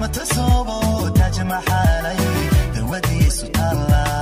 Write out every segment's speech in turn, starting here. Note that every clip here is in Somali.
matasoboo tajmaxaalay dawadiisu taalla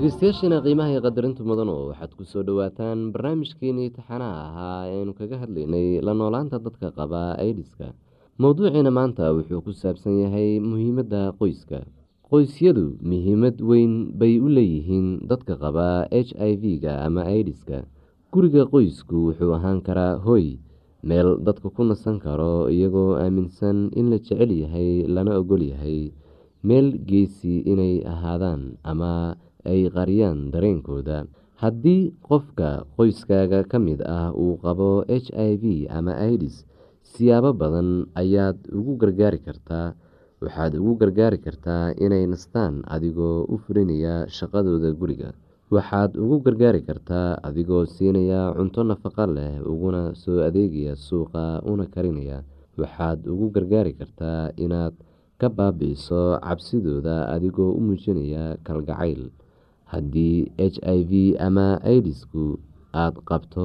dhegeystayaashiina qiimaha iyo qadarinta mudano waxaad ku soo dhowaataan barnaamijkeenii taxanaha ahaa eeaynu kaga hadlaynay la noolaanta dadka qaba aidiska mowduuciina maanta wuxuu ku saabsan yahay muhiimadda qoyska. Qoysyadu muhiimad weyn bay u leeyihiin dadka qaba h i v-ga ama aidiska guriga qoysku wuxuu ahaan karaa hoy meel dadka ku nasan karo iyagoo aaminsan in la jecel yahay lana ogol yahay meel geesi inay ahaadaan ama ay qariyaan dareenkooda. Haddii qofka qoyskaaga ka mid ah uu qabo h i v ama idis siyaabo badan ayaad ugu gargaari kartaa. Waxaad ugu gargaari kartaa inay nastaan adigoo u fulinaya shaqadooda guriga. Waxaad ugu gargaari kartaa adigoo siinaya cunto nafaqo leh uguna soo adeegaya suuqa una karinaya. Waxaad ugu gargaari kartaa inaad ka baabi'iso cabsidooda adigoo u muujinaya kalgacayl haddii h i v ama idisku aada qabto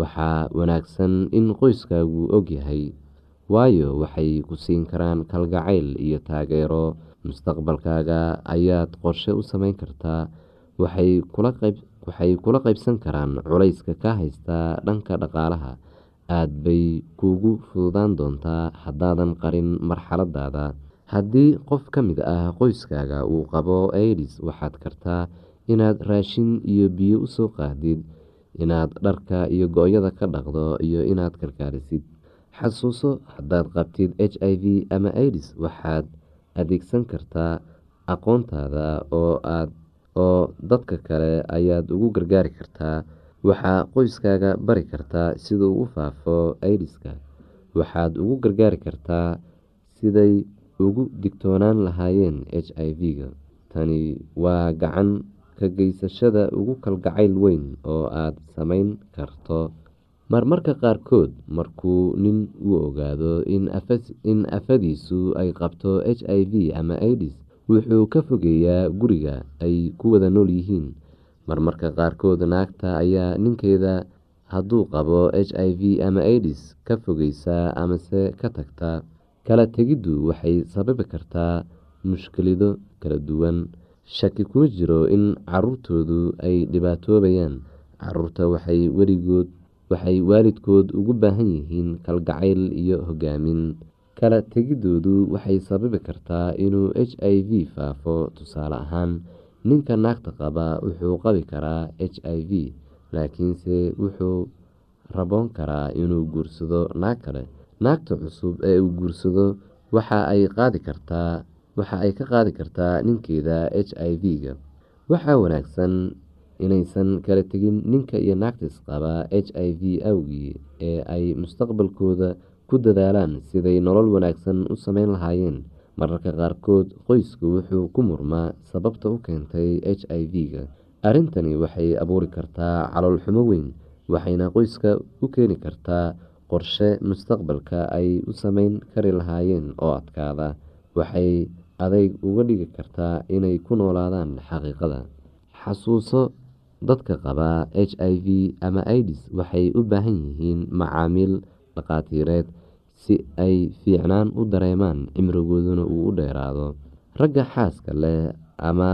waxaa wanaagsan in qoyskaagu ogyahay waayo waxay ku siin karaan kalgacayl iyo taageero. Mustaqbalkaaga ayaad qorshe u sameyn kartaa. Waxay kula qeybsan karaan culayska ka haysta dhanka dhaqaalaha. Aada bay kuugu fududaan doontaa haddaadan qarin marxaladaada haddii qof ka mid ah qoyskaaga uu qabo idis waxaad kartaa inaad raashin iyo biyo u soo qaahdid inaad dharka iyo go-yada ka dhaqdo iyo inaad karkaarisid. Xasuuso haddaad qabtid h i v ama idis waxaad adeegsan kartaa aqoontaada oo aad oo dadka kale ayaad ugu gargaari kartaa. Waxaa qoyskaaga bari kartaa siduu u faafo idiska waxaad ugu gargaari kartaa siday ugu digtoonaan lahaayeen h i v-ga tani waa gacan ka geysashada ugu kalgacayl weyn oo aada sameyn karto. Marmarka qaarkood markuu nin uu ogaado in afadiisu ay qabto h i v ama idis wuxuu ka fogeeyaa guriga ay ku wada nool yihiin. Marmarka qaarkood naagta ayaa ninkeeda hadduu qabo h i v ama idis ka fogeysaa amase ka tagta. Kala tegiddu waxay sababi kartaa mushkilado kala duwan shaki kuma jiro in caruurtoodu ay dhibaatoobayaan. Caruurta waxay waalidkood ugu baahan yihiin kalgacayl iyo hogaamin. Kala tegidoodu waxay sababi kartaa inuu h i v faafo tusaale ahaan ninka naagta qaba wuxuu qabi karaa h i v laakiinse wuxuu raboon karaa inuu guursado naag kale. Naagta cusub ee uu guursado waxa ay qaadi kartaa waxa ay ka qaadi kartaa ninkeeda h i v-ga. Waxaa wanaagsan inaysan kala tegin ninka iyo naagta isqaba h i v awgii ee ay mustaqbalkooda ku dadaalaan siday nolol wanaagsan u sameyn lahaayeen. Mararka qaarkood qoysku wuxuu ku murmaa sababta u keentay h i v-ga. Arrintani waxay abuuri kartaa caloolxumo weyn waxayna qoyska u keeni kartaa qorshe mustaqbalka ay u sameyn kari lahaayeen oo adkaada. Waxay adeyg uga dhigi kartaa inay ku noolaadaan xaqiiqada. Xasuuso dadka qaba h i v ama idis waxay u baahan yihiin macaamiil dhaqaatiireed si ay fiicnaan u dareemaan cimrigooduna uu u dheeraado. Ragga xaaska leh ama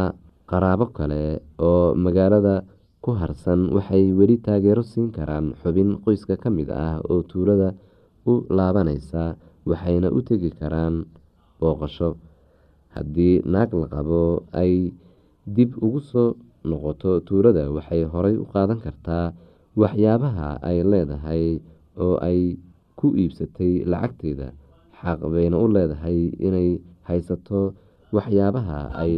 qaraabo kale oo magaalada ku harsan waxay weli taageero siin karaan xubin qoyska ka mid ah oo tuulada u laabaneysa waxayna u tegi karaan booqasho haddii naag la qabo ay dib ugu soo noqoto tuulada waxay horey u qaadan kartaa waxyaabaha ay leedahay oo ay ku iibsatay lacagteeda xaq bayna u leedahay inay haysato waxyaabaha ay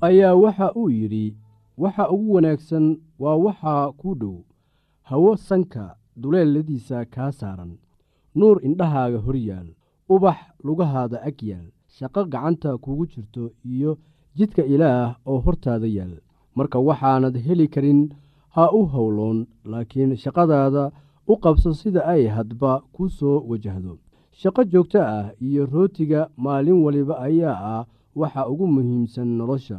ayaa waxa uu yidhi waxa ugu wanaagsan waa waxaa kuu dhow hawo sanka duleeladiisa kaa saaran nuur indhahaaga hor yaal ubax lugahaada ag yaal shaqo gacanta kugu jirto iyo jidka ilaah oo hortaada yaal. Marka waxaanad heli karin ha u howloon laakiin shaqadaada u qabso sida ay hadba ku soo wajahdo. Shaqo joogto ah iyo rootiga maalin waliba ayaa ah waxa ugu muhiimsan nolosha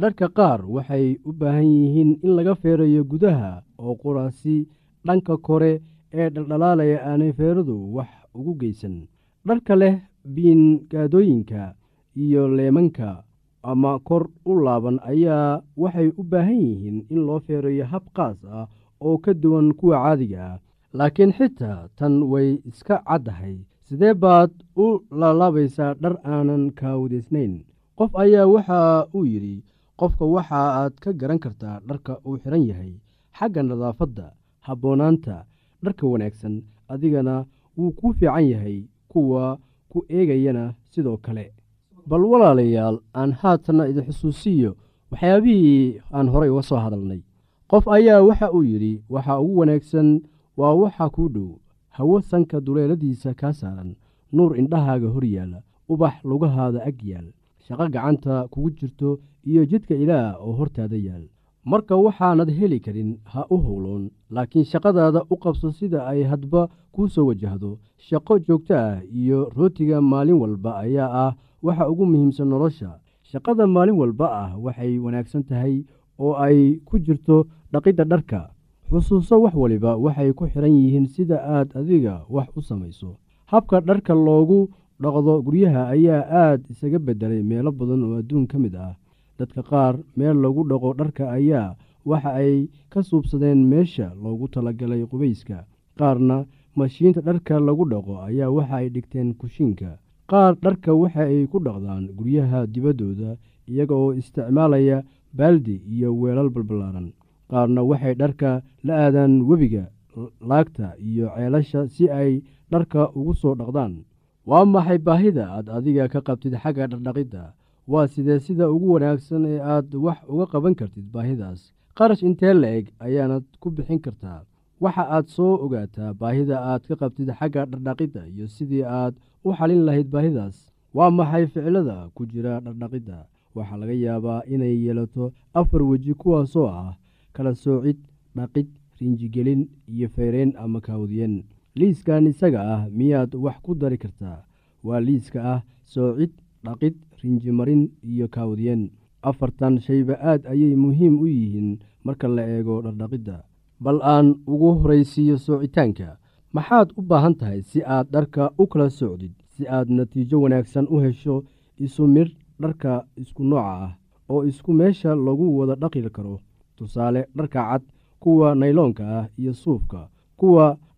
dharka qaar waxay u baahan yihiin in laga feerayo gudaha oo quraasi dhanka kore ee dhaldhalaalaya aanay feeradu wax ugu geysan. Dharka leh biingaadooyinka iyo leemanka ama kor u laaban ayaa waxay u baahan yihiin in loo feerayo hab qaas ah oo ka duwan kuwa caadiga ah. Laakiin xitaa tan way iska caddahay. Sidee baad u laalaabaysaa dhar aanan kaawadaysnayn qof ayaa waxa uu yidhi qofka waxa aad ka garan kartaa dharka uu xidhan yahay xagga nadaafadda habboonaanta dharka wanaagsan adigana wuu kuu fiican yahay kuwa ku eegayana sidoo kale. Bal walaalayaal aan haatanna idin xusuusiyo waxyaabihii aan horay uga soo hadalnay. Qof ayaa waxa uu yidhi waxa ugu wanaagsan waa waxa kuu dhow hawo sanka duleeladiisa kaa saaran nuur indhahaaga hor yaalla ubax lugahaada ag yaal shaqo gacanta kugu jirto iyo jidka ilaah oo hortaada yaal. Marka waxaanad heli karin ha u howloon laakiin shaqadaada u qabso sida ay hadba kuu soo wajahdo. Shaqo joogto ah iyo rootiga maalin walba ayaa ah waxa ugu muhiimsan nolosha. Shaqada maalin walba ah waxay wanaagsan tahay oo ay ku jirto dhaqidda dharka. Xusuuso wax waliba waxay ku xidhan yihiin sida aad adiga wax u samayso. Habka dharka loogu dhaqdo guryaha ayaa aad isaga beddelay meelo badan oo adduun ka mid ah. Dadka qaar meel lagu dhaqo dharka ayaa waxa ay ka suubsadeen meesha loogu talagalay qubayska. Qaarna mashiinta dharka lagu dhaqo ayaa waxa ay dhigteen kushiinka. Qaar dharka waxa ay ku dhaqdaan guryaha dibaddooda iyaga oo isticmaalaya baaldi iyo weelal balballaaran qaarna waxay dharka la aadaan webiga laagta iyo ceelasha si ay dharka ugu soo dhaqdaan waa maxay baahida aad adiga ka qabtid xagga dhardhaqidda waa sidee sida ugu wanaagsan ee aad wax uga qaban kartid baahidaas. Qarash intee la-eg ayaanad ku bixin kartaa. Waxa aad soo ogaataa baahida aad ka qabtid xagga dhardhaqidda iyo sidii aad u xalin lahayd baahidaas. Waa maxay ficilada ku jira dhardhaqidda waxaa laga yaabaa inay yeelato afar weji kuwaasoo ah kala soocid dhaqid rinjigelin iyo feyreen ama kaawdiyen liiskan isaga ah miyaad wax ku dari kartaa? Waa liiska ah soocid dhaqid rinjimarin iyo kaawdiyen afartan shayba aad ayay muhiim u yihiin marka la eego dhardhaqidda. Bal aan ugu horaysiiyo soocitaanka maxaad u baahan tahay si aad dharka u kala socdid si aad natiijo wanaagsan u hesho isu midh dharka isku nooca ah oo isku meesha lagu wada dhaqi karo. Tusaale dharka cad kuwa nayloonka ah iyo suufka kuwa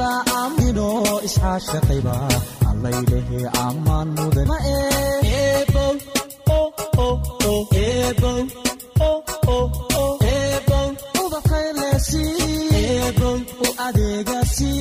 is-ilashada aamino isxaashaqayba allaylehe ammaan mudan eebow eebow ubaqaylesi eebow u adeegasi